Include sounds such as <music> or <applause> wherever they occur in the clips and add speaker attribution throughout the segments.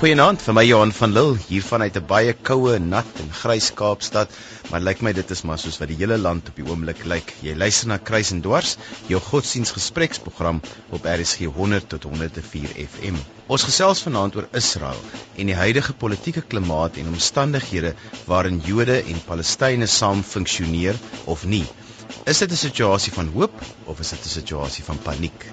Speaker 1: Goeienaand vir my Johan van Lille hier vanuit 'n baie koue, nat en grys Kaapstad. Maar lyk my dit is maar soos wat die hele land op die oomblik lyk. Jy luister na Kruis en Dwars, jou godsdiensgespreksprogram op RSG 100 tot 104 FM. Ons gesels vanaand oor Israel en die huidige politieke klimaat en omstandighede waarin Jode en Palestynë saam funksioneer of nie. Is dit 'n situasie van hoop of is dit 'n situasie van paniek?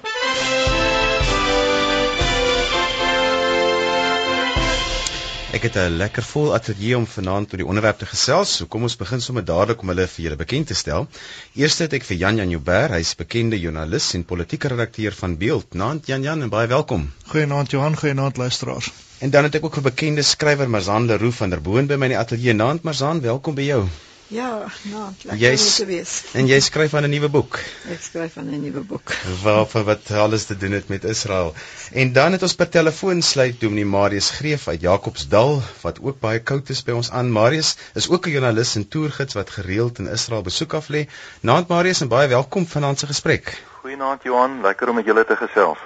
Speaker 1: Ek het 'n lekker vol ateljee om vanaand oor die onderwerp te gesels. So kom ons begin sommer dadelik om hulle vir julle bekend te stel. Eerste het ek vir Jan Jan Joubert, hy's bekende joernalis en politieke redakteur van Beeld. Naand Jan Jan en baie welkom.
Speaker 2: Goeienaand Johan, goeienaand luisteraars.
Speaker 1: En dan het ek ook 'n bekende skrywer Marzan Leroux van der Boon by my in die ateljee. Naand Marzan, welkom by jou.
Speaker 3: Ja, nou, lekker om te wees.
Speaker 1: En jy skryf aan 'n nuwe boek.
Speaker 3: Ek skryf aan 'n nuwe boek.
Speaker 1: Waarvan wat alles te doen het met Israel. En dan het ons per telefoon sluit Dominee Marius Greef uit Jakobsdal wat ook baie koud is by ons aan. Marius is ook 'n joernalis en toergids wat gereeld in Israel besoek af lê. Naand Marius en baie welkom vanaand se gesprek.
Speaker 4: Goeienaand Johan, lekker om met julle te gesels.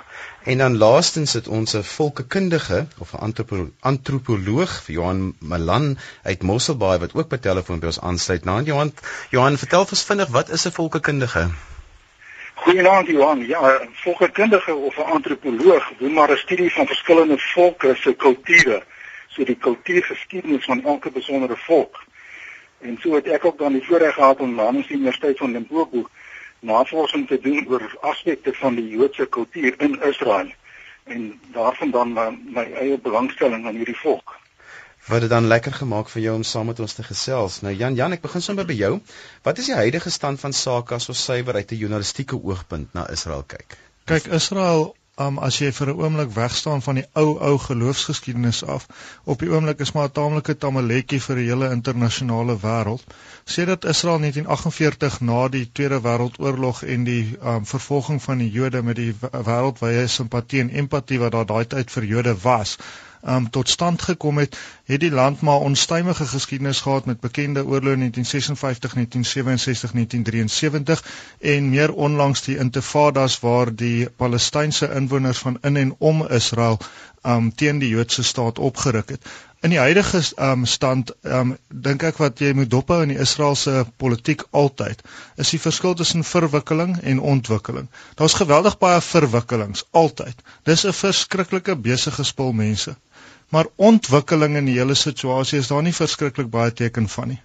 Speaker 1: En dan laastens het ons 'n volkekundige of 'n antropo antropoloog vir Johan Malan uit Mosselbaai wat ook by telefoon by ons aansluit. Naand Johan, Johan, vertel ons vinnig wat is 'n volkekundige?
Speaker 5: Goeienaand Johan. Ja, 'n volkekundige of 'n antropoloog doen maar 'n studie van verskillende volke se kulture, so die kultuurgeskiedenis van elke besondere volk. En so het ek ook dan die voorreg gehad om aan die Universiteit van Limpopo navorsing te doen oor aspekte van die Joodse kultuur in Israel en daarvan dan my, my eie belangstelling aan hierdie volk.
Speaker 1: Wat dit dan lekker gemaak vir jou om saam met ons te gesels. Nou Jan Jan, ek begin sommer by jou. Wat is die huidige stand van sake as ons suiwer uit 'n journalistieke oogpunt na Israel kyk?
Speaker 2: Kyk, Israel um, as jy vir 'n oomblik wegstaan van die ou ou geloofsgeskiedenis af, op die oomblik is maar 'n taamlike tamaletjie vir die hele internasionale wêreld. Sê dat Israel 1948 na die Tweede Wêreldoorlog en die um, vervolging van die Jode met die wêreldwye simpatie en empatie wat daar daai tyd vir Jode was, um, tot stand gekom het, het die land maar onstuimige geskiedenis gehad met bekende oorloë in 1956, 1967, 1973 en meer onlangs die intifadas waar die Palestynse inwoners van in en om Israel um, teen die Joodse staat opgeruk het. In die huidige um, stand um, dink ek wat jy moet dophou in die Israeliese politiek altyd is die verskil tussen verwikkeling en ontwikkeling. Daar's geweldig baie verwikkelings altyd. Dis 'n verskriklike besige spul mense. Maar ontwikkeling in die hele situasie is daar nie verskriklik baie teken van nie.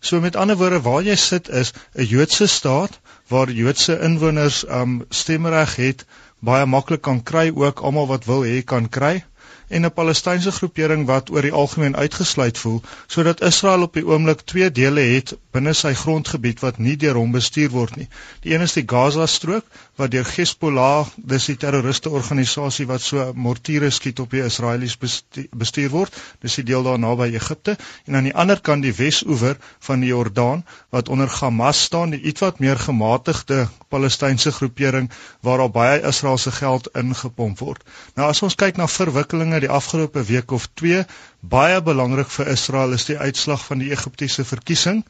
Speaker 2: So met ander woorde, waar jy sit is 'n Joodse staat waar Joodse inwoners um stemreg het, baie maklik kan kry ook almal wat wil hê kan kry en 'n Palestynse groepering wat oor die algemeen uitgesluit voel, sodat Israel op die oomblik twee dele het binne sy grondgebied wat nie deur hom bestuur word nie. Die een is die Gaza-strook wat deur Hezbollah, dis die terroriste organisasie wat so mortiere skiet op die Israelies bestuur word, dis die deel daar naby Egipte, en aan die ander kant die Wes-oewer van die Jordaan wat onder Hamas staan, die ietwat meer gematigde Palestynse groepering waar daar baie Israeliese geld ingepomp word. Nou as ons kyk na verwikkelinge die afgelope week of 2 baie belangrik vir Israel is die uitslag van die Egiptiese verkiesing.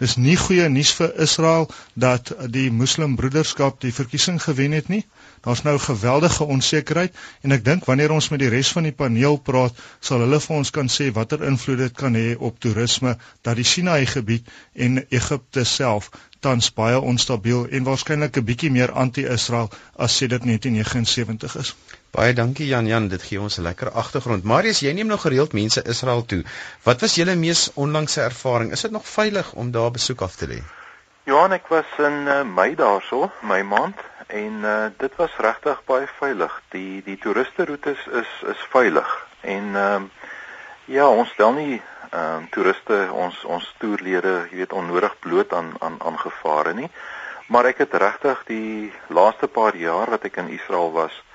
Speaker 2: Dis nie goeie nuus vir Israel dat die Moslimbroederskap die verkiesing gewen het nie. Daar's nou geweldige onsekerheid en ek dink wanneer ons met die res van die paneel praat, sal hulle vir ons kan sê watter invloed dit kan hê op toerisme dat die Sinai gebied en Egipte self tans baie onstabiel en waarskynlik 'n bietjie meer anti-Israel as sedert 1979 is.
Speaker 1: Baie dankie Jan Jan, dit gee ons 'n lekker agtergrond. Marius, jy neem nou gereeld mense Israel toe. Wat was julle mees onlangse ervaring? Is dit nog veilig om daar besoek af te lê?
Speaker 4: Johan, ek was in uh, Mei daarso, my maand en uh, dit was regtig baie veilig. Die die toeriste roetes is is veilig en uh, ja, ons stel nie ehm um, toeriste ons ons toerlede, jy weet, onnodig bloot aan aan aan gevare nie. Maar ek het regtig die laaste paar jaar wat ek in Israel was, ehm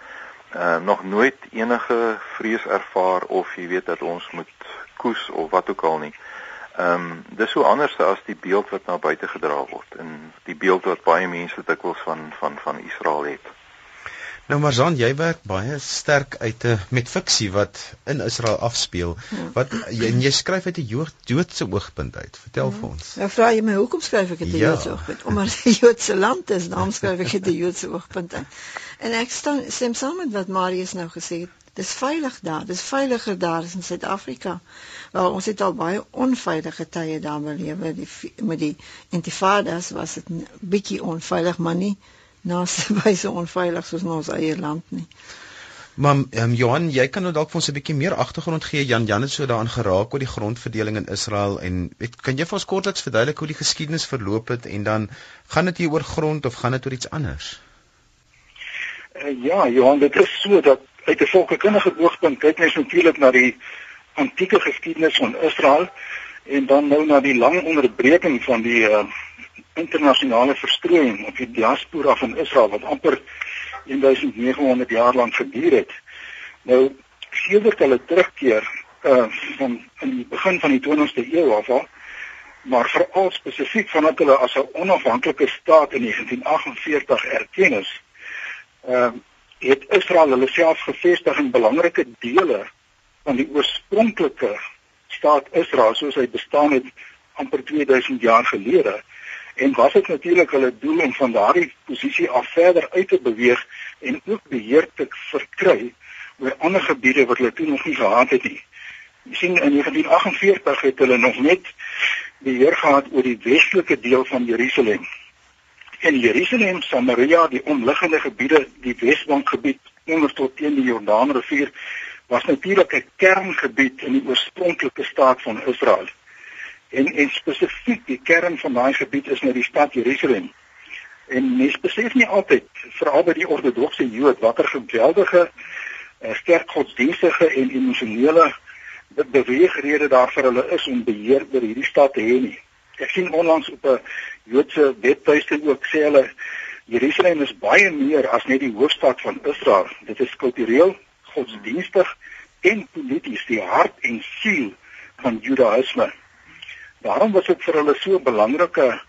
Speaker 4: uh, nog nooit enige vrees ervaar of jy weet dat ons moet koes of wat ook al nie. Ehm um, dis so anders as die beeld wat na buite gedra word en die beeld wat baie mense dikwels van van van Israel het.
Speaker 1: Nou Marzan, jy werk baie sterk uit 'n eh, met fiksie wat in Israel afspeel. Ja. Wat jy en jy skryf uit 'n Joodse oogpunt uit. Vertel ja. vir ons.
Speaker 3: Nou vra jy my hoekom skryf ek dit uit 'n ja. Joodse oogpunt? Omdat dit 'n Joodse land is, daarom skryf ek dit uit 'n Joodse oogpunt uit. En ek stem stem saam met wat Marius nou gesê het. Dis veilig daar. Dis veiliger daar as in Suid-Afrika. Wel ons het al baie onveilige tye daar belewe. Die met die intifadas was dit bietjie onveilig, maar nie naasbyse <laughs> onveilig soos in ons eie land nie.
Speaker 1: Maar um, Johan, jy kan nou dalk vir ons 'n bietjie meer agtergrond gee. Jan Jan het so daaraan geraak oor die grondverdeling in Israel en weet, kan jy vir ons kortliks verduidelik hoe die geskiedenis verloop het en dan gaan dit hier oor grond of gaan dit oor iets anders?
Speaker 5: Uh, ja, Johan, dit is so dat uit 'n volkskundige oogpunt kyk mens natuurlik na die antieke geskiedenis van Israel en dan nou na die lang onderbreking van die uh, internasionale verstrooiing of die diaspora van Israel wat amper 1900 jaar lank geduur het. Nou sedert hulle terugkeer uh, van in die begin van die 20ste eeu af al maar veral spesifiek vandat hulle as 'n onafhanklike staat in 1948 erken is ehm uh, het Israel hulle self gevestig in belangrike dele van die oorspronklike staat Israel soos hy bestaan het amper 2000 jaar gelede en was dit natuurlik hulle doel om van daardie posisie af verder uit te beweeg en ook beheer te verkry oor ander gebiede wat hulle toe nog nie gehad het nie. Jy sien in 1948 het hulle nog net beheer gehad oor die westelike deel van Jerusalem in Jerusalem, Samaria, die omliggende gebiede, die Wesbankgebied onder tot teen die Jordaanrivier was natuurlik 'n kerngebied in die oorspronklike staat van Israel. En en spesifiek die kern van daai gebied is nou die stad Jerusalem. En mense besef nie altyd, veral by die ortodokse Jood, watter geweldige uh, sterk godsdienstige en emosionele beweegrede daar vir hulle is om beheer oor hierdie stad te hê nie. Ek sien onlangs op 'n Joodse webtuiste ook sê hulle Jerusalem is baie meer as net die hoofstad van Israel. Dit is kultureel, godsdienstig en polities die hart en siel van Judaïsme. Daarom was dit vir hulle so 'n belangrike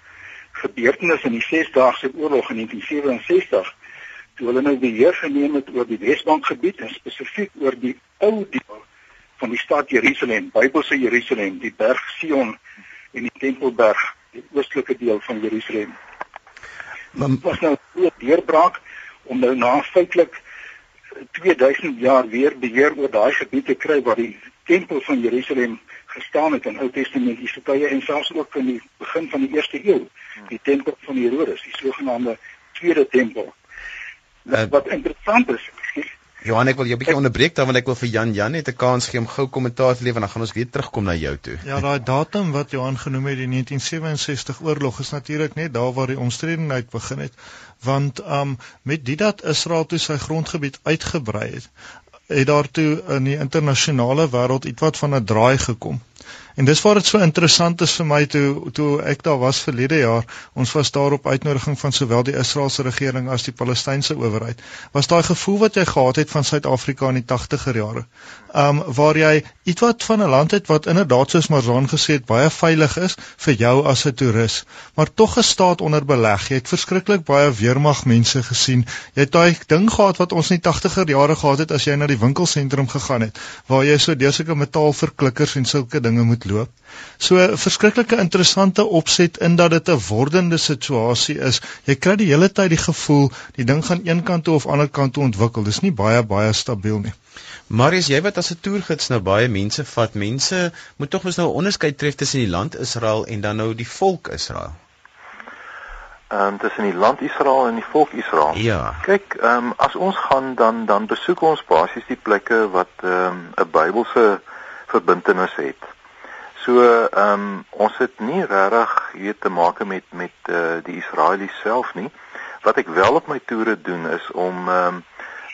Speaker 5: gebeurtenis in die 6-daagse oorlog in 1967 toe hulle nou beheer geneem het oor die Wesbankgebied en spesifiek oor die ou deel van die stad Jerusalem, Bybelse Jerusalem, die berg Sion en die Tempelberg die oostelike deel van Jerusalem. Maar was nou 'n deurbraak om nou na feitelik 2000 jaar weer beheer oor daai gebied te kry waar die tempel van Jerusalem gestaan het in Ou Testamentiese tye en selfs ook in die begin van die eerste eeu, die tempel van Herodes, die sogenaamde tweede tempel. Uh, wat interessant is,
Speaker 1: Johan, ek wil jou 'n bietjie onderbreek dan want ek wil vir Jan Jan net 'n kans gee om gou kommentaar te lewer en dan gaan ons weer terugkom na jou toe.
Speaker 2: Ja, daai datum wat Johan genoem het, die 1967 oorlog is natuurlik net daar waar die omstredenheid begin het, want um met dit dat Israel toe sy grondgebied uitgebrei het, het daartoe in die internasionale wêreld ietwat van 'n draai gekom. En dis waar dit so interessant is vir my toe toe ek daar was verlede jaar. Ons was daar op uitnodiging van sowel die Israeliese regering as die Palestynse owerheid. Was daai gevoel wat jy gehad het van Suid-Afrika in die 80er jare. Um waar jy ietwat van 'n land het wat inderdaad soos Marzaan gesê het baie veilig is vir jou as 'n toerist, maar tog 'n staat onder beleg. Jy het verskriklik baie weermag mense gesien. Jy het daai ding gehad wat ons in die 80er jare gehad het as jy na die winkelsentrum gegaan het waar jy so deur sulke metaalverklikkers en sulke dinge moet loop. So 'n verskriklike interessante opset in dat dit 'n wordende situasie is. Jy kry die hele tyd die gevoel die ding gaan een kant toe of ander kant toe ontwikkel. Dis nie baie baie stabiel nie.
Speaker 1: Marius, jy wat as 'n toergids nou baie mense vat, mense moet tog mos nou 'n onderskeid tref tussen die land Israel en dan nou die volk Israel.
Speaker 4: Ehm um, tussen die land Israel en die volk Israel.
Speaker 1: Ja.
Speaker 4: Kyk, ehm um, as ons gaan dan dan besoek ons basies die plekke wat ehm um, 'n Bybelse verbintenis het. So ehm um, ons het nie regtig hier te maak met met uh, die Israelies self nie. Wat ek wel op my toere doen is om ehm um,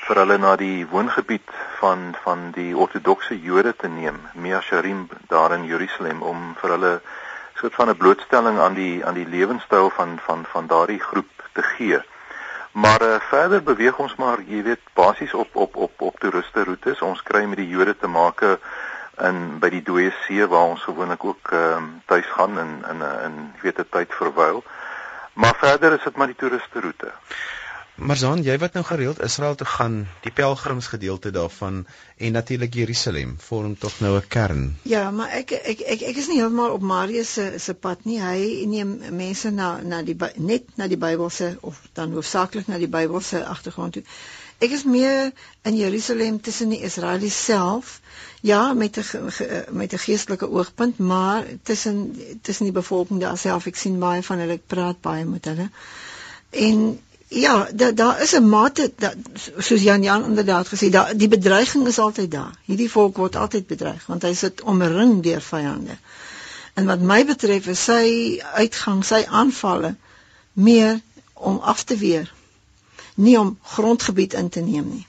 Speaker 4: vir hulle na die woongebied van van die ortodokse Jode te neem, Mea Sharim daar in Jerusalem om vir hulle soort van 'n blootstelling aan die aan die lewenstyl van van van daardie groep te gee. Maar uh, verder beweeg ons maar, jy weet, basies op op op op toeriste roetes. Ons kry met die Jode te maak in by die Dooie See waar ons gewoonlik ook ehm um, tuis gaan in in in weet 'n tyd verwyl. Maar verder is dit maar die toeriste roete.
Speaker 1: Maar dan jy wat nou gereeld Israel toe gaan, die pelgrimsgedeelte daarvan en natuurlik Jerusalem vorm tog nou 'n kern.
Speaker 3: Ja, maar ek ek ek ek is nie heeltemal op Marius se se pad nie. Hy neem mense na na die net na die Bybelse of dan hoofsaaklik na die Bybelse agtergrond toe. Ek is meer in Jerusalem tussen die Israelies self ja met 'n met 'n geestelike oogpunt maar tussen tussen die bevolking daar self ek sien baie van hulle ek praat baie met hulle. En ja daar daar is 'n mate dat soos Jan Jan inderdaad gesê daar die bedreiging is altyd daar. Hierdie volk word altyd bedreig want hy sit omring deur vyande en wat my betref is sy uitgang sy aanvalle meer om af te weer nie om grondgebied in te neem nie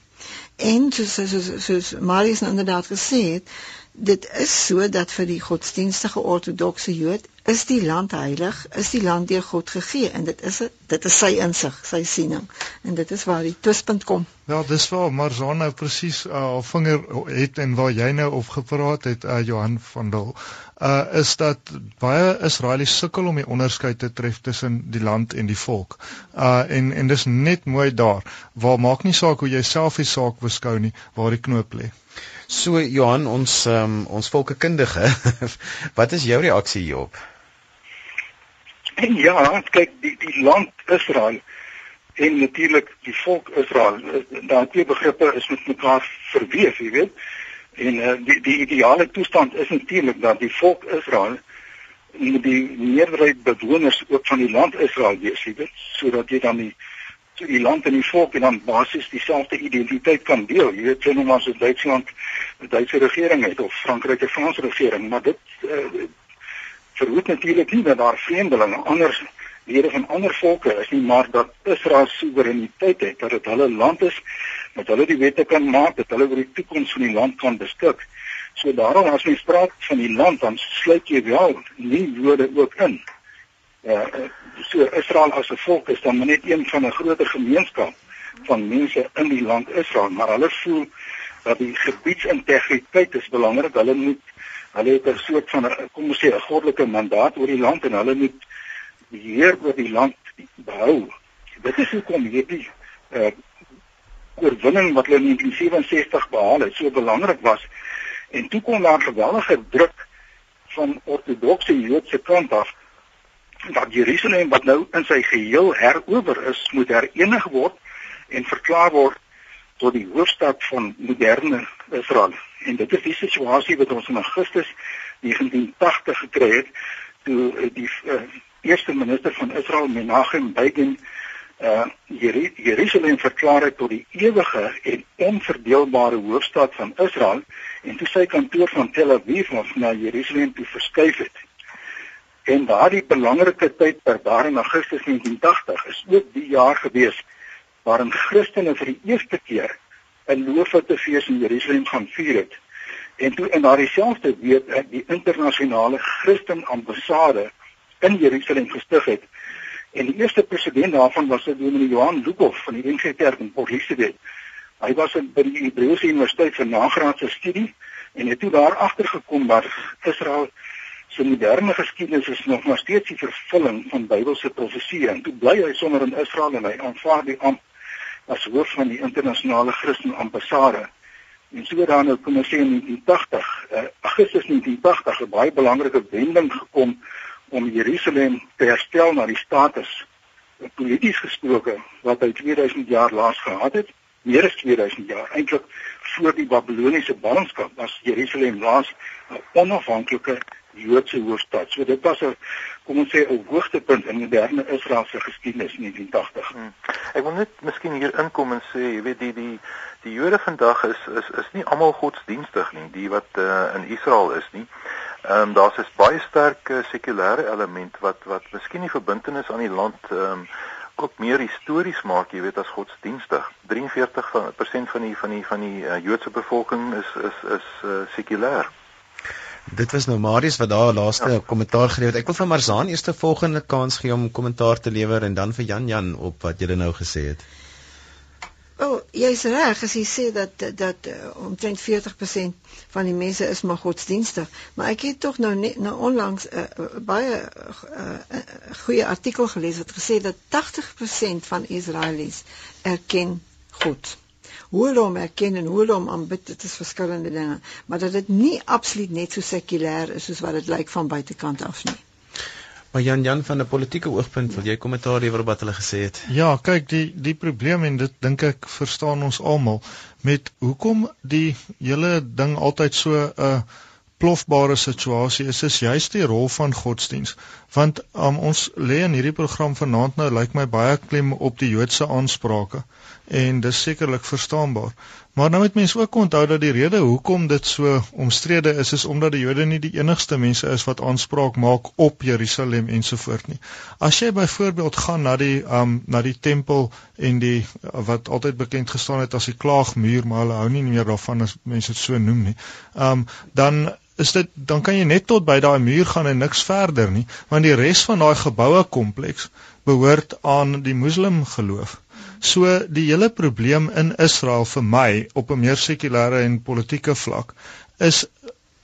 Speaker 3: En soos soos soos Marius nou inderdaad gesê het, dit is so dat vir die godsdienstige ortodokse Jood is die land heilig, is die land deur God gegee en dit is dit is sy insig, sy siening en dit is waar die twispunt kom.
Speaker 2: Ja, dis waar Marzaan nou presies uh, haar uh, vinger het en waar jy nou op gepraat het uh, Johan van Dil. Uh is dat baie Israelies sukkel om die onderskeid te tref tussen die land en die volk. Uh en en dis net mooi daar waar maak nie saak hoe jy self die saak beskou nie, waar die knoop lê.
Speaker 1: So Johan, ons um, ons volkekundige, <laughs> wat is jou reaksie hierop?
Speaker 5: En ja, kyk die die land Israel en natuurlik die volk Israel, daai twee begrippe is met mekaar verweef, jy weet. En uh, die die ideale toestand is natuurlik dat die volk Israel en die meerderheid bewoners ook van die land Israel wees, jy weet, sodat jy dan die so die land en die volk en dan basies dieselfde identiteit kan deel. Jy weet, sien ons as Duitsland 'n Duitse regering het of Frankryk 'n Franse regering, maar dit uh, verhoed natuurlik nie dat daar vreemdelinge anders lede van ander volke is nie, maar dat Israel soewereiniteit het, dat dit hulle land is, dat hulle die wette kan maak, dat hulle oor die toekoms van die land kan beskik. So daarom as mens praat van die land, dan sluit jy wel nie woorde ook in. Ja, uh, so Israel as 'n volk is dan net een van 'n groter gemeenskap van mense in die land Israel, maar hulle voel dat die gebiedsintegriteit is belangrik. Hulle moet hulle het 'n soort van kom ons sê 'n goddelike mandaat oor die land en hulle moet beheer oor die land behou. Dit is hoekom hierdie uh oorwinning wat hulle in 1967 behaal het so belangrik was. En toe kom daar geweldige druk van ortodokse Joodse kant af dat Jerusalem wat nou in sy geheel herower is, moet herenig word en verklaar word tot die hoofstad van moderne Israel. En dit is die situasie wat ons in Augustus 1980 gekry het toe die uh, eerste minister van Israel Menachem Begin uh Jerusalem verklaar het tot die ewige en onverdeelbare hoofstad van Israel en toe sy kantoor van Tel Aviv na Jerusalem toe verskuif het. En daardie belangrike tyd per daar in Augustus 1980 is ook die jaar gewees waarin Christene vir die eerste keer 'n loofhuttefees in Jerusalem gaan vier het. En toe in daardie selfde week ek die internasionale Christen ambassade in Jerusalem gestig het. En die eerste president daarvan was Dominee Johan Lukov van die NG Kerk in Port Elizabeth. Hy was by die Hebreëse Universiteit vir nagraadse studie en het toe daar agtergekom dat Israel se moderne geskiedenis is nog maar steeds die vervulling van Bybelse profeseë en toe bly hy sommer in Israel en hy aanvaar die amp as hoof van die internasionale Christen ambassade. En so dan nou kom ons sê in 1980, uh, Augustus 1980 'n baie belangrike wending gekom om Jerusalem te herstel na die status eh, polities gesproke wat hy 2000 jaar laas gehad het. Meer as 2000 jaar eintlik voor die Babiloniese ballingskap was Jerusalem laas 'n onafhanklike Joodse hoofstad. So dit was 'n kom ons sê 'n hoogtepunt in moderne Israeliese geskiedenis in 1980. Hmm.
Speaker 4: Ek wil net miskien hier inkom en sê, jy weet die die die Jode vandag is is is nie almal godsdienstig nie, die wat uh, in Israel is nie. Ehm um, daar's 'n baie sterk uh, sekulêre element wat wat miskien die verbintenis aan die land ehm um, ook meer histories maak, jy weet as godsdienstig. 43% van die van die van die uh, Joodse bevolking is is is uh, sekulêr.
Speaker 1: Dit was nou Marius wat daar laaste ja. kommentaar gelewer het. Ek wil vir Marzaan eers 'n volgende kans gee om kommentaar te lewer en dan vir Jan Jan op wat jy nou gesê het.
Speaker 3: Oh, jy's reg as jy sê dat dat uh, omtrent 40% van die mense is maar godsdienstig, maar ek het tog nou net nou onlangs 'n uh, baie uh, goeie artikel gelees wat gesê dat 80% van Israelies erken God hoe hulle hom erken en hoe hulle hom aanbid, dit is verskillende dinge, maar dat dit nie absoluut net so sekulêr is soos wat dit lyk van buitekant af nie.
Speaker 1: Maar Jan Jan van 'n politieke oogpunt, wil jy kommentaar lewer op wat hulle gesê het?
Speaker 2: Ja, kyk, die die probleem en dit dink ek verstaan ons almal met hoekom die hele ding altyd so 'n uh, plofbare situasie is is juist die rol van godsdiens want um, ons lê in hierdie program vanaand nou lyk my baie klem op die Joodse aansprake. En dis sekerlik verstaanbaar maar nou moet mense ook onthou dat die rede hoekom dit so omstrede is is omdat die Jode nie die enigste mense is wat aanspraak maak op Jerusalem ensovoort nie as jy byvoorbeeld gaan na die um, na die tempel en die wat altyd bekend gestaan het as die klaagmuur maar hulle hou nie meer daarvan as mense dit so noem nie um, dan is dit dan kan jy net tot by daai muur gaan en niks verder nie want die res van daai geboue kompleks behoort aan die moslim geloof. So die hele probleem in Israel vir my op 'n meer sekulêre en politieke vlak is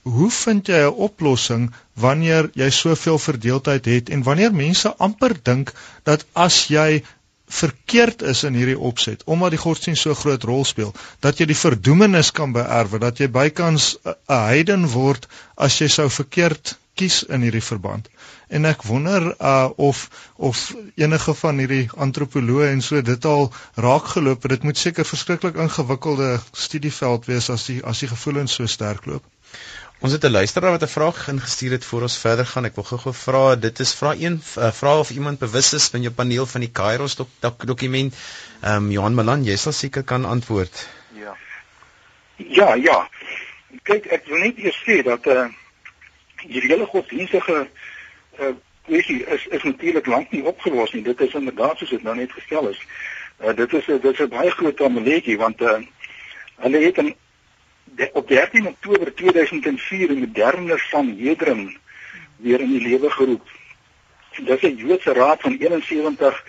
Speaker 2: hoe vind jy 'n oplossing wanneer jy soveel verdeeldheid het en wanneer mense amper dink dat as jy verkeerd is in hierdie opset omdat die godsdienst so groot rol speel dat jy die verdoemenis kan beerwe dat jy bykans 'n heiden word as jy sou verkeerd kies in hierdie verband en ek wonder uh, of of enige van hierdie antropoloë en so dit al raak geloop dit moet seker verskriklik ingewikkelde studieveld wees as die as die gevoelens so sterk loop
Speaker 1: Ons het 'n luisteraar wat 'n vraag ingestuur het voor ons verder gaan. Ek wil gou-gou vra, dit is vra een uh, vra of iemand bewus is van jou paneel van die Kairos dok, dok, dokument. Ehm um, Johan Malan, jy sal seker kan antwoord.
Speaker 5: Ja. Ja, ja. Kyk, ek wil net eers sê dat eh uh, hierdie hele godsdienstige eh uh, kwessie is is natuurlik lank nie opgelos nie. Dit is inderdaad soos dit nou net gestel is. Eh uh, dit is dit is 'n baie groot amuletjie want eh uh, hulle het 'n de, op 13 Oktober 2004 in moderne van Hedron weer in die lewe geroep. Dit is 'n Joodse raad van 71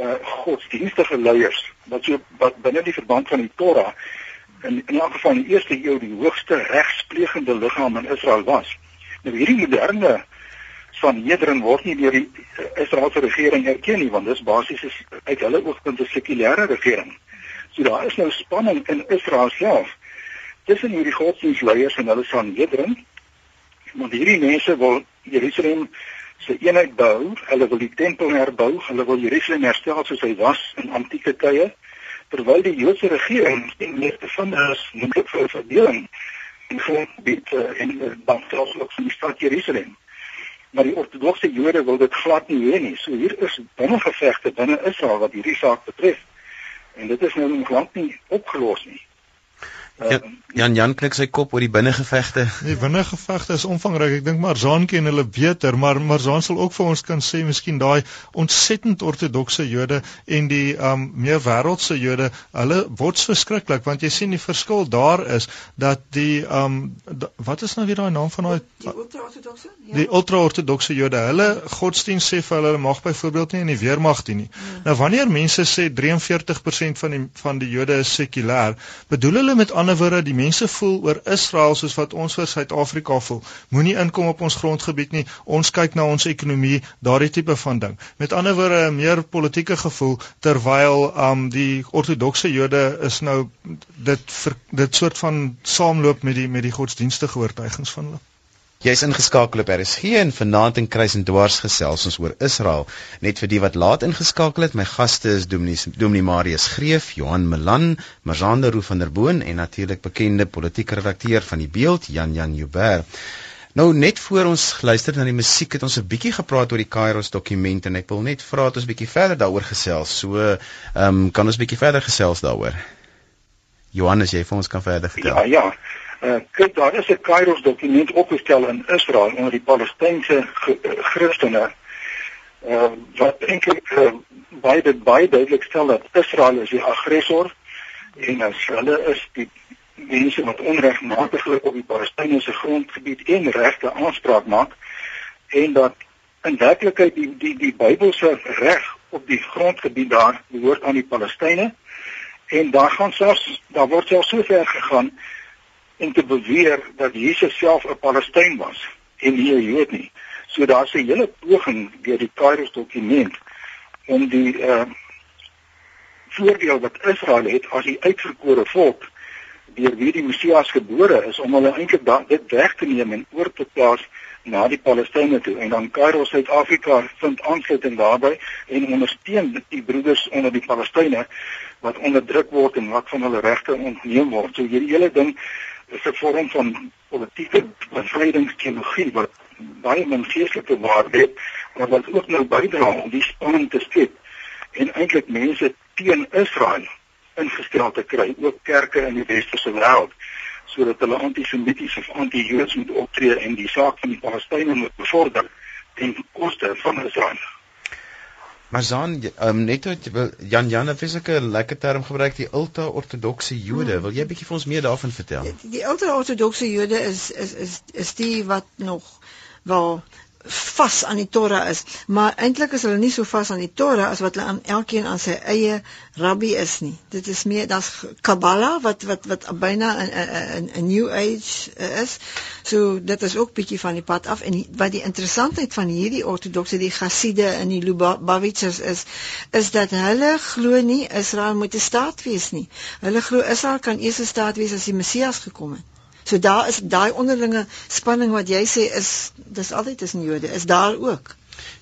Speaker 5: uh godsdienstige leiers wat so wat binne die verband van die Torah in in elk geval in die eerste eeu die hoogste regsplegende liggaam in Israel was. Nou hierdie moderne van Hedron word nie deur die uh, Israeliese regering erken nie want dit is basies uit hulle oogpunt 'n sekulêre regering. So daar is nou spanning in Israel self tussen hierdie godsdienstleiers en hulle Sanhedrin. Want hierdie mense wil Jerusalem se eenheid bou, hulle wil die tempel herbou, hulle wil Jerusalem herstel soos hy was in antieke tye, terwyl die Joodse regering die meeste van hulle moeilik vir verdeling en grondgebied uh, en dan uh, selfs ook van die stad Jerusalem. Maar die ortodokse Jode wil dit glad nie hê nie. So hier is binne gevegte binne Israel wat hierdie saak betref. En dit is nou nog lank nie opgelos nie.
Speaker 1: Ja, Jan Jan klik sy kop oor die binnengevegte.
Speaker 2: Die binnengevegte is omvangryk. Ek dink Marzaan ken hulle beter, maar Marzaan sal ook vir ons kan sê miskien daai ontsettend ortodokse Jode en die um meer wêreldse Jode, hulle word verskriklik want jy sien die verskil daar is dat die um da, wat is nou weer daai naam van daai
Speaker 3: die ultra-ortodokse?
Speaker 2: Ja. Die ultra-ortodokse Jode, hulle godsdienst sê vir hulle mag byvoorbeeld nie in die weermag dien nie. Ja. Nou wanneer mense sê 43% van die van die Jode is sekulêr, bedoel hulle met ander woorde die mense voel oor Israel soos wat ons vir Suid-Afrika voel. Moenie inkom op ons grondgebied nie. Ons kyk na ons ekonomie, daardie tipe van ding. Met ander woorde 'n meer politieke gevoel terwyl um die ortodokse Jode is nou dit vir, dit soort van saamloop met die met die godsdienstige oortuigings van hulle.
Speaker 1: Jy's ingeskakel op RSG en vanaand in Kruis en Dwars gesels ons oor Israel. Net vir die wat laat ingeskakel het, my gaste is Dominee Dominee Marius Greef, Johan Melan, Marzande Roo van der Boon en natuurlik bekende politieke redakteur van die Beeld, Jan Jan Joubert. Nou net voor ons luister na die musiek het ons 'n bietjie gepraat oor die Kairos dokument en ek wil net vra dat ons bietjie verder daaroor gesels. So, ehm um, kan ons bietjie verder gesels daaroor? Johan, as jy vir ons kan verder vertel.
Speaker 5: Ja, ja. Uh, kyk daar is 'n Kairos dokument opgestel in Israel onder die Palestynse Christene. Uh, wat eintlik uh, baie dit baie duidelik stel dat Israel is die aggressor en as hulle is die mense wat onregmatiglik op die Palestynse grondgebied en regte aanspraak maak en dat in werklikheid die die die Bybelse reg op die grondgebied daar behoort aan die Palestynë en daar gaan selfs daar word selfs so ver gegaan en te beweer dat Jesus self 'n Palestyn was en nie 'n Jood nie. So daar's 'n hele poging deur die Kairos dokument om die uh voordeel wat Israel het as die uitverkore volk deur wie die Messias gebore is om hulle eintlik dit weg te neem en oor te plaas na die Palestynë toe en dan Kairo Suid-Afrika vind aansluiting daarbey en ondersteun die broeders onder die Palestynë wat onderdruk word en wat van hulle regte ontneem word. So hierdie hele ding is 'n vorm van politieke bevrydingsteologie wat baie min geestelike waarde het, maar wat ook nou bydra om die spanning te skep en eintlik mense teen Israel ingestel te kry, ook kerke in die westerse wêreld sodat hulle antisemities of anti-joods moet optree en die saak van die Palestynë moet bevorder ten koste van Israel.
Speaker 1: Maar dan um, net wat Jan Jan het fisieke lekker term gebruik die ultra-ortodokse Jode. Hmm. Wil jy 'n bietjie vir ons meer daarvan vertel?
Speaker 3: Die, die ultra-ortodokse Jode is is is is die wat nog wel vas aan die Torah is, maar eintlik is hulle nie so vas aan die Torah as wat hulle aan elkeen aan sy eie rabbi is nie. Dit is meer das Kabbalah wat wat wat byna 'n 'n new age is. So dit is ook bietjie van die pad af en die, wat die interessantheid van hierdie ortodokse die Gaside en die Lubavitchers is is dat hulle glo nie Israel moet 'n staat wees nie. Hulle glo Israel kan eers 'n staat wees as die Messias gekom het. So daar is daai onderlinge spanning wat jy sê is dis altyd tussen Jode is daar ook.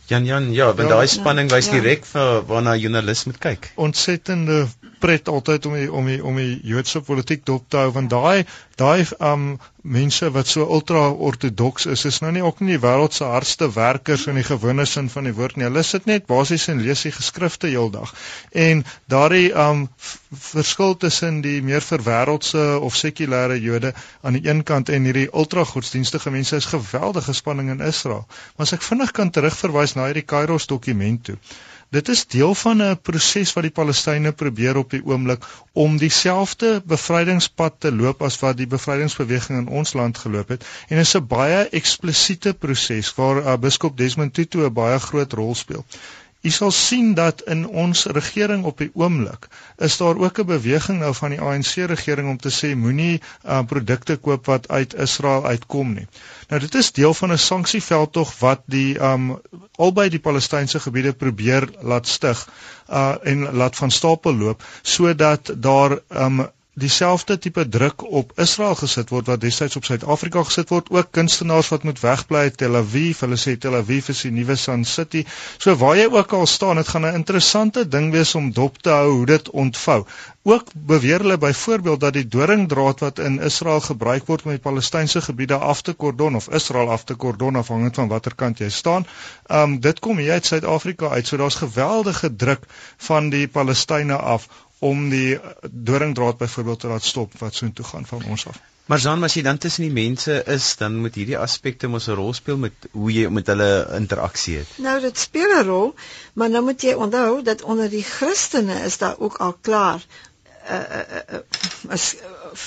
Speaker 1: Jan Jan ja, want ja, daai spanning wys ja. direk vir waarna joernalis moet kyk.
Speaker 2: Ontsettende pret altyd om die, om die, om die Joodse politiek dop te hou want daai daai um mense wat so ultra ortodoks is is nou nie ook nie die wêreld se hardste werkers in die gewone sin van die woord nie. Hulle sit net basies en lees die geskrifte heeldag. En daardie um verskil tussen die meer verwêreldse of sekulêre Jode aan die een kant en hierdie ultra godsdienstige mense is geweldige spanning in Israel. Maar as ek vinnig kan terugverwys na hierdie Kairos dokument toe. Dit is deel van 'n proses wat die Palestynë probeer op die oomblik om dieselfde bevrydingspad te loop as wat die bevrydingsbeweging in ons land geloop het en dit is 'n baie eksplisiete proses waar uh, biskop Desmond Tutu 'n baie groot rol speel. U sal sien dat in ons regering op die oomblik is daar ook 'n beweging nou van die ANC regering om te sê moenie uh, produkte koop wat uit Israel uitkom nie. Nou dit is deel van 'n sanksieveldtog wat die um albei die Palestynse gebiede probeer laat stig uh en laat van stapel loop sodat daar um dieselfde tipe druk op Israel gesit word wat destyds op Suid-Afrika gesit word ook kunstenaars wat moet wegbly in Tel Aviv. Hulle sê Tel Aviv is die nuwe Sun City. So waar jy ook al staan dit gaan 'n interessante ding wees om dop te hou hoe dit ontvou. Ook beweer hulle byvoorbeeld dat die doringdraad wat in Israel gebruik word om die Palestynse gebiede af te kordon of Israel af te kordon afhangend van watter kant jy staan um dit kom hier uit Suid-Afrika uit. So daar's geweldige druk van die Palestynë af om die doringdraad byvoorbeeld te laat stop wat so intoe gaan van ons af.
Speaker 1: Maar dan as jy dan tussen die mense is, dan moet hierdie aspekte mos 'n rol speel met hoe jy met hulle interaksie het.
Speaker 3: Nou dit speel 'n rol, maar nou moet jy onthou dat onder die Christene is daar ook al klaar 'n 'n 'n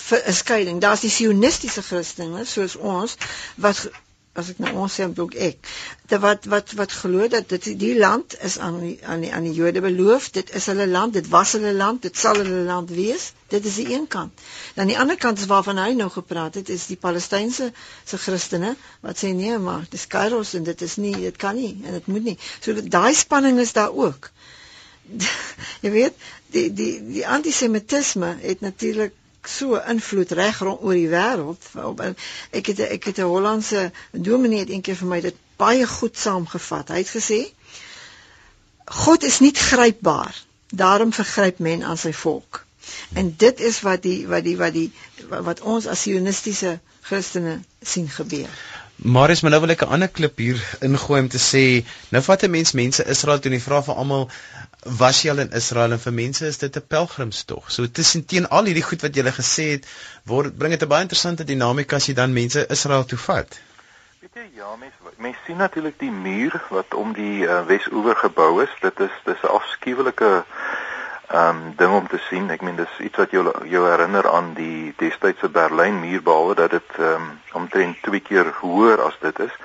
Speaker 3: uh, skeiding. Daar's die sionistiese Christene soos ons wat as ek nou ons sê ook ek dat wat wat wat glo dat dit die land is aan die, aan die, aan die Jode beloof dit is hulle land dit was hulle land dit sal hulle land wees dit is die een kant. Dan die ander kant is waarvan hy nou gepraat het is die Palestynse se Christene wat sê nee maar dis Kairos en dit is nie dit kan nie en dit moet nie. So daai spanning is daar ook. <laughs> Jy weet die die die antisemitisme het natuurlik so invloed reg oor die wêreld. Ek het ek het 'n Hollandse dominee het eendag vir my dit baie goed saamgevat. Hy het gesê God is nie grypbaar. Daarom vergryp men aan sy volk. En dit is wat die wat die wat die wat ons as sionistiese Christene sien gebeur.
Speaker 1: Marius, maar nou wil ek 'n ander klip hier ingooi om te sê, nou vat 'n mens mense Israel toe en vra vir almal was jy al in Israel en vir mense is dit 'n pelgrimstog. So tussen teen al hierdie goed wat jy gele gesê het, word bring dit 'n baie interessante dinamika as jy dan mense Israel toe vat.
Speaker 4: Weet jy, ja, mense mense sien natuurlik die muur wat om die uh, Wes-oewer gebou is. Dit is dis 'n afskuwelike ehm um, ding om te sien. Ek meen dis iets wat jou jou herinner aan die destydse Berlyn muur behalwe dat dit ehm um, omtrent twee keer hoër as dit is.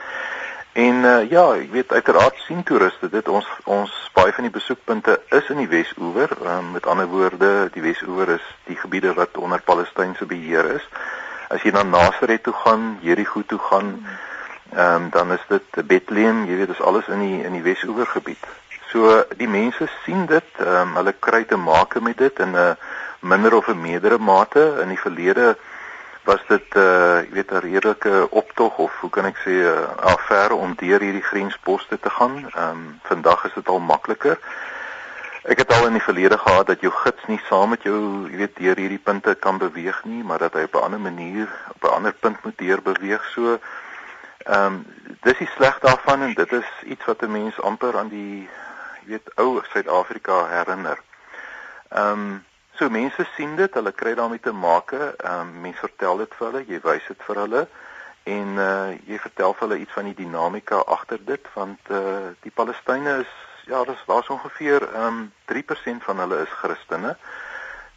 Speaker 4: En uh, ja, ek weet uiteraard sien toeriste dit ons ons baie van die besoekpunte is in die Wes-oewer. Um, met ander woorde, die Wes-oewer is die gebiede wat onder Palestynse beheer is. As jy na Nasaret toe gaan, Jerigo toe gaan, ehm um, dan is dit Bethlehem, jy weet, dis alles in die in die Wes-oewer gebied. So die mense sien dit, ehm um, hulle kry te maak met dit en 'n minder of 'n meerdere mate in die verlede was dit uh jy weet 'n redelike optog of hoe kan ek sê 'n uh, affære om deur hierdie grensposte te gaan. Ehm um, vandag is dit al makliker. Ek het al in die verlede gehad dat jou gids nie saam met jou, jy weet, deur hierdie punte kan beweeg nie, maar dat hy op 'n ander manier op 'n ander punt moet deur beweeg. So ehm um, dis die sleg daarvan en dit is iets wat 'n mens amper aan die jy weet ou Suid-Afrika herinner. Ehm um, So mense sien dit, hulle kry daarmee te make. Ehm um, mense vertel dit vir hulle, jy wys dit vir hulle en uh jy vertel vir hulle iets van die dinamika agter dit want uh die Palestynë is ja, dis daar's ongeveer ehm um, 3% van hulle is Christene.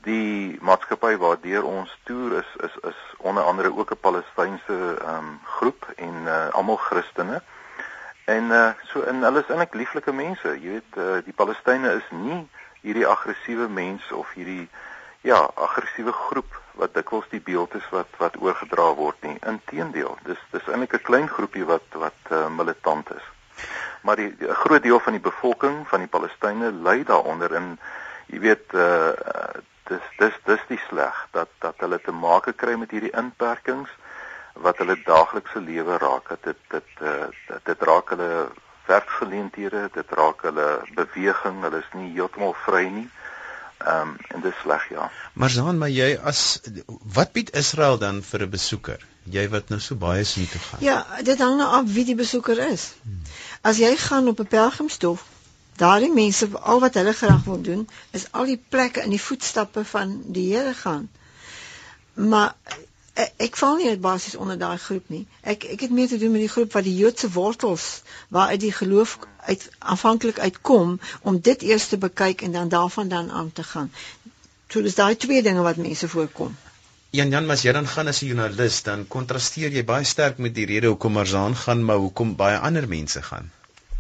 Speaker 4: Die maatskappy waardeur ons toer is is is onder andere ook 'n Palestynse ehm um, groep en uh almal Christene. En uh so en hulle is eintlik lieflike mense. Jy weet uh die Palestynë is nie hierdie aggressiewe mense of hierdie ja, aggressiewe groep wat dikwels die beeld is wat wat oorgedra word nie. Inteendeel, dis dis eintlik 'n klein groepie wat wat uh, militant is. Maar die 'n groot deel van die bevolking van die Palestynë ly daaronder in jy weet uh dis dis dis die sleg dat dat hulle te make kry met hierdie inperkings wat hulle daaglikse lewe raak. Dit dit uh, dit, dit raak hulle werkgeleenthede, dit raak hulle beweging, hulle is nie heeltemal vry nie. Ehm um, en dis sleg ja.
Speaker 1: Maar Zaan, maar jy as wat bied Israel dan vir 'n besoeker? Jy wat nou so baie sien toe gaan.
Speaker 3: Ja, dit hang nou af wie die besoeker is. Hmm. As jy gaan op 'n pelgrimstof, daardie mense al wat hulle graag wil doen, is al die plekke in die voetstappe van die Here gaan. Maar ek, ek val nie basies onder daai groep nie. Ek ek het meer te doen met die groep wat die Joodse wortels waaruit die geloof uit aanvanklik uitkom om dit eers te bekyk en dan daarvan dan aan te gaan. So dis daai twee dinge wat mense voorkom.
Speaker 1: Jan Jan, as jy dan gaan as 'n joernalis, dan kontrasteer jy baie sterk met die rede hoekom Marzaan gaan, maar hoekom baie ander mense gaan.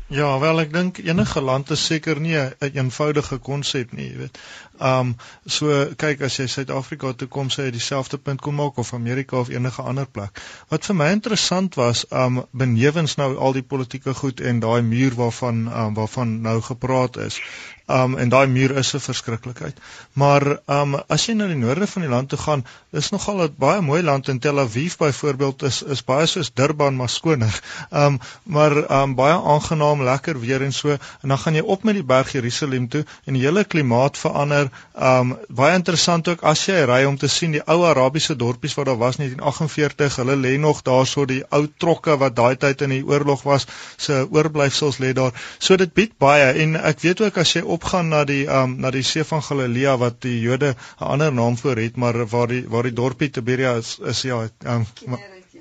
Speaker 2: Ja, wel ek dink enige land is seker nie 'n een eenvoudige konsep nie, jy weet. Um so kyk as jy Suid-Afrika toe kom, sê jy dieselfde punt kom maak of Amerika of enige ander plek. Wat vir my interessant was, um benewens nou al die politieke goed en daai muur waarvan um waarvan nou gepraat is, Um en daai muur is 'n verskriklikheid. Maar um as jy na die noorde van die land toe gaan, is nogal 'n baie mooi land in Tel Aviv byvoorbeeld is is baie soos Durban maar skoner. Um maar um baie aangenaam, lekker weer en so en dan gaan jy op met die berg Jerusalem toe en die hele klimaat verander. Um baie interessant ook as jy ry om te sien die ou Arabiese dorpies wat daar was in 1948, hulle lê nog daarso die ou trokke wat daai tyd in die oorlog was, se oorblyfsels lê daar. So dit bied baie en ek weet ook as jy opgaan na die um na die see van Galilea wat die Jode 'n ander naam vir het maar waar die waar die dorpie Tiberias is, is ja um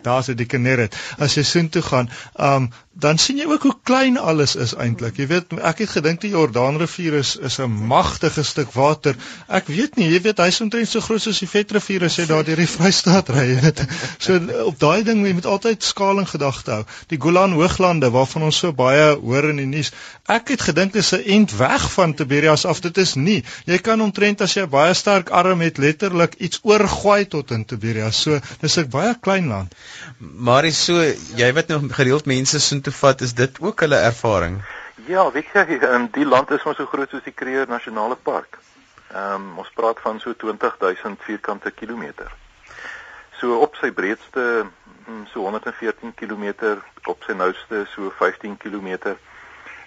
Speaker 2: daar's dit die Kinneret as jy soontoe gaan um dan sien jy ook hoe klein alles is eintlik. Jy weet, ek het gedink die Jordaanrivier is is 'n magtige stuk water. Ek weet nie, jy weet hy's omtrent so groot soos die Vetrivier as jy daar deur die Vrystaat ry, jy weet. So op daai ding jy moet altyd skaling gedagte hou. Die Golan Hooglande waarvan ons so baie hoor in die nuus. Ek het gedink dit is 'n end weg van Tiberias af. Dit is nie. Jy kan omtrent as jy baie sterk arm het letterlik iets oorgooi tot in Tiberias. So dis 'n baie klein land.
Speaker 1: Maar is so jy weet nou gereeld mense so toe vat, is dit ook hulle ervaring?
Speaker 4: Ja, weet jy, in die land is ons so groot soos die Kruger Nasionale Park. Ehm um, ons praat van so 20000 vierkante kilometer. So op sy breedste mm, so 114 km, op sy nouste so 15 km.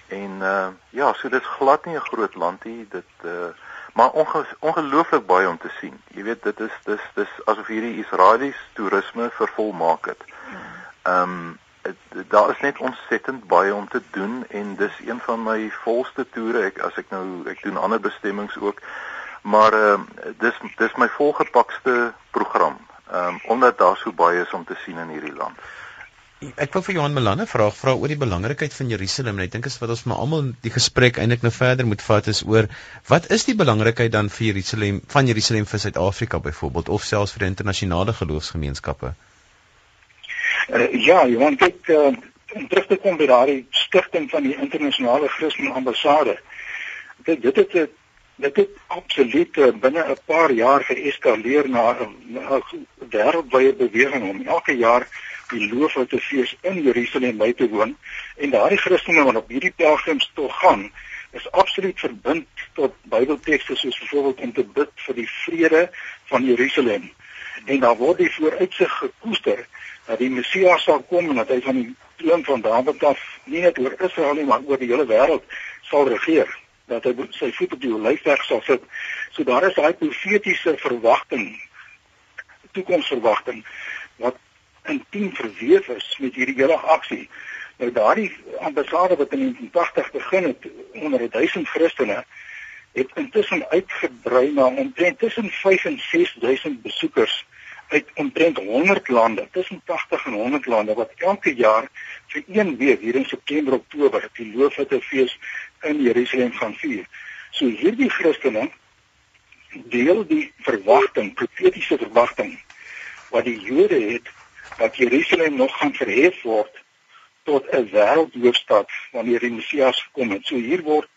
Speaker 4: En uh ja, so dit is glad nie 'n groot landie, dit uh maar onge ongelooflik baie om te sien. Jy weet, dit is dis dis asof hierdie Israelies toerisme vervolmaak het. Ehm um, daar is net ontsettend baie om te doen en dis een van my volste toere ek as ek nou ek doen ander bestemmings ook maar ehm uh, dis dis my volgepakste program ehm um, omdat daar so baie is om te sien in hierdie land.
Speaker 1: Ek wil vir Johan Melane vra vra oor die belangrikheid van Jerusalem ek dink is wat ons maar almal die gesprek eintlik nou verder moet vat is oor wat is die belangrikheid dan vir Jerusalem van Jerusalem vir Suid-Afrika byvoorbeeld of selfs vir internasionale geloofsgemeenskappe?
Speaker 5: Uh, ja, Johan, kyk uh, om terug te kom by daardie stigting van die internasionale Christen ambassade. Dit dit het dit het absoluut uh, binne 'n paar jaar geeskaleer na 'n wêreldwye beweging om elke jaar die loof te fees in Jerusalem by te woon en daardie Christene wat op hierdie pelgrimstog gaan is absoluut verbind tot Bybeltekste soos byvoorbeeld om te bid vir die vrede van Jerusalem. En daar word die vooruitsig gekoester dat die Messias sal kom en dat hy van die troon van Dawid af nie net oor Israel nie, maar oor die hele wêreld sal regeer. Dat hy sy voet op die olyfberg sal sit. So daar is daai profetiese verwagting, toekomsverwagting wat intiem verweef is met hierdie hele aksie. Nou daardie ambassade wat in 1980 begin het onder 1000 Christene het intussen uitgebrei na omtrent tussen 5 en 6000 besoekers uit omtrent 100 lande, tussen 80 en 100 lande wat elke jaar vir een week hier in September Oktober die Loofhutefees in Jerusalem gaan vier. So hierdie Christene deel die verwagting, profetiese verwagting wat die Jode het dat Jerusalem nog gaan verhef word tot 'n wêreldhoofstad wanneer die Messias kom het. So hier word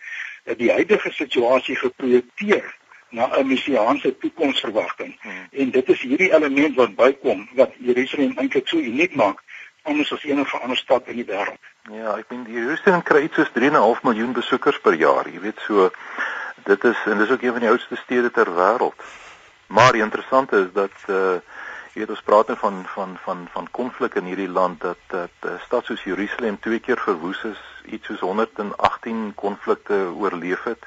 Speaker 5: die huidige situasie geprojekteer na 'n messiaanse toekomsverwagting. Hmm. En dit is hierdie element wat bykom wat Jerusalem eintlik so uniek maak anders as enige ander stad in die wêreld.
Speaker 4: Ja, ek meen Jerusalem kry iets soos 3.5 miljoen besoekers per jaar. Jy weet so dit is en dis ook een van die oudste stede ter wêreld. Maar die interessante is dat uh jy weet ons praat nou van van van van konflik in hierdie land dat dat 'n stad soos Jerusalem twee keer verwoes is, iets soos 118 konflikte oorleef het.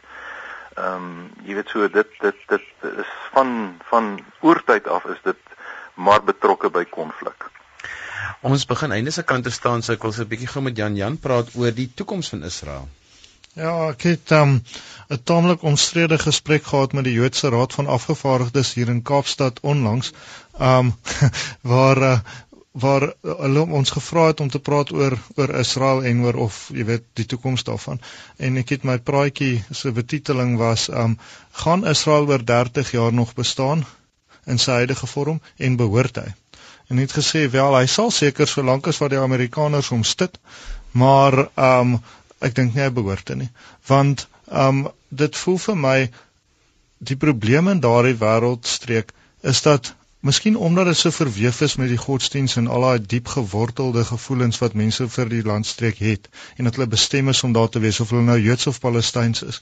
Speaker 4: Ehm um, jy weet so dit dit dit is van van oortyd af is dit maar betrokke by konflik.
Speaker 1: Ons begin einde se kant te staan, so ek wil so 'n bietjie gou met Jan Jan praat oor die toekoms van Israel.
Speaker 2: Ja, ek het um, 'n taamlik omstrede gesprek gehad met die Joodse Raad van Afgevaardigdes hier in Kaapstad onlangs, um <laughs> waar uh, waar hulle ons gevra het om te praat oor oor Israel en oor of jy weet die toekoms daarvan. En ek het my praatjie se betiteling was um gaan Israel oor 30 jaar nog bestaan in sy huidige vorm en behoort hy? En het gesê wel, hy sal seker solank as wat die Amerikaners hom stit, maar um ek dink nie hy behoort te nie want um dit voel vir my die probleem in daardie wêreldstreek is dat Miskien omdat dit so verweef is met die godsdiens en al daai diep gewortelde gevoelens wat mense vir die landstreek het en dat hulle bestem is om daar te wees of hulle nou Joods of Palestyns is.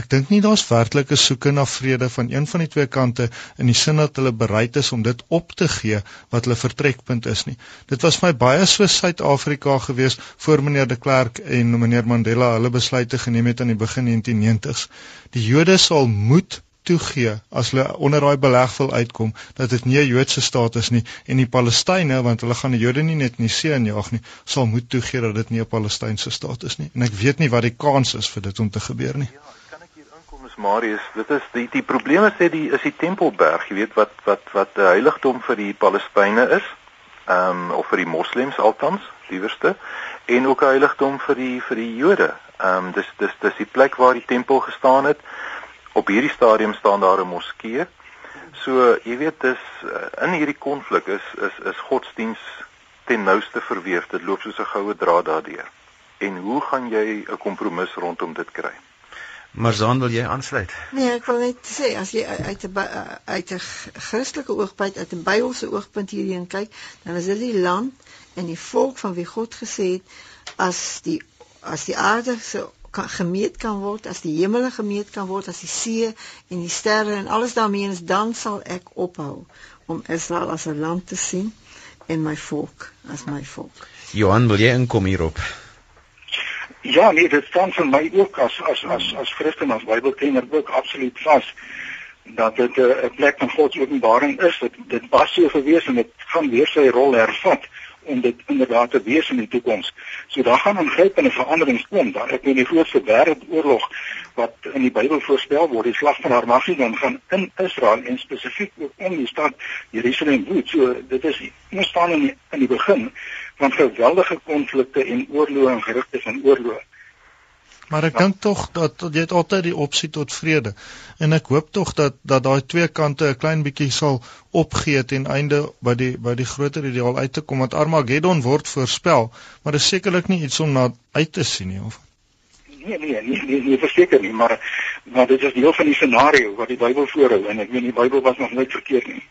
Speaker 2: Ek dink nie daar's werklik 'n soeke na vrede van een van die twee kante in die sin dat hulle bereid is om dit op te gee wat hulle vertrekpunt is nie. Dit was my baie so Suid-Afrika gewees voor meneer de Klerk en meneer Mandela hulle besluite geneem het aan die begin 1990s. Die Jode sal moet toegee as hulle onder daai beleg wil uitkom dat dit nie 'n Joodse staat is nie en die Palestynë want hulle gaan die Jode nie net in die see injaag nie sal moet toegee dat dit nie 'n Palestynse staat is nie. En ek weet nie wat die kans is vir dit om te gebeur nie.
Speaker 4: Ja kan ek hier inkom is Marius dit is die die probleme sê die is die Tempelberg jy weet wat wat wat 'n heiligdom vir die Palestynë is ehm um, of vir die moslems altans liewerste en ook 'n heiligdom vir die vir die Jode. Ehm um, dis dis dis die plek waar die tempel gestaan het op hierdie stadium staan daar 'n moskee. So jy weet dis eh, in hierdie konflik is is is godsdiens ten nouste verweef. Dit loop soos 'n goue draad daardeur. En hoe gaan jy 'n kompromis rondom dit kry?
Speaker 1: Maar Zaan wil jy aansluit?
Speaker 3: Nee, ek wil net sê as jy uit 'n uit 'n Christelike oogpunt, uit 'n Bybelse oogpunt hierheen kyk, dan is dit die land en die volk van wie God gesê het as die as die aarde se kan gemeet kan word, as die hemele gemeet kan word, as die see en die sterre en alles daarmee is, dan sal ek ophou om Israel as 'n land te sien en my volk as my volk.
Speaker 1: Johan, wil jy inkom hierop?
Speaker 5: Ja, nee, dit staan vir my ook as as as as Christen as Bybelkenner ook absoluut vas dat dit 'n plek van God se openbaring is. Dit dit was so gewees en dit gaan weer sy rol hervat om dit inderdaad te wees in die toekoms. So daar gaan ingrypende veranderings kom. Daar ek weet die grootste wêreldoorlog wat in die Bybel voorspel word, die slag van Armageddon gaan in Israel en spesifiek ook in die stad Jerusalem woed. So dit is ons staan in die, in die begin van geweldige konflikte en oorloë en gerugte van oorloë.
Speaker 2: Maar ek ja. dink tog dat, jy het altyd die opsie tot vrede. En ek hoop tog dat dat daai twee kante 'n klein bietjie sal opgee ten einde by die by die groter ideaal uit te kom want Armageddon word voorspel, maar dit is sekerlik nie iets om na uit te sien nie of
Speaker 5: Nee nee, nie nie, nie verseker nie, maar maar dit is deel van die scenario wat die Bybel voorhou en ek weet die Bybel was nog nooit verkeerd nie.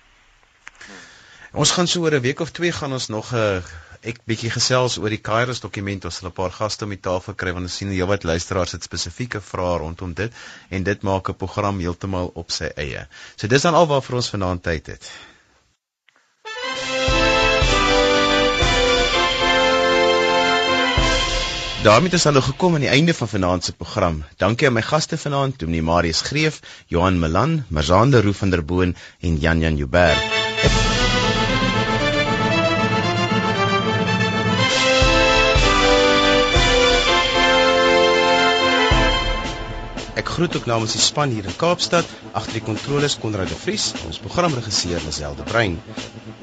Speaker 1: Ons gaan so oor 'n week of twee gaan ons nog 'n ek bietjie gesels oor die Kairos dokument ons sal 'n paar gaste om die tafel kry want ons sien heelwat luisteraars het spesifieke vrae rondom dit en dit maak 'n program heeltemal op sy eie. So dis dan al waarvoor ons vanaand tyd het. daarmee het ons nou gekom aan die einde van vanaand se program. Dankie aan my gaste vanaand, Dominee Marius Greef, Johan Melan, Marzande Roo van der Boon en Jan Jan Joubert. Groet ook namens die span hier in Kaapstad, agter die kontroles Konrad de Vries, ons programregisseur Liselde Brein.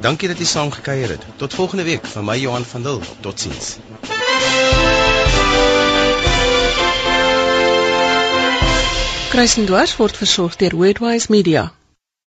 Speaker 1: Dankie dat jy saam gekuier het. Tot volgende week van my Johan van Dil. Totsiens.
Speaker 6: Kruisendwars word versorg deur Worldwide Media.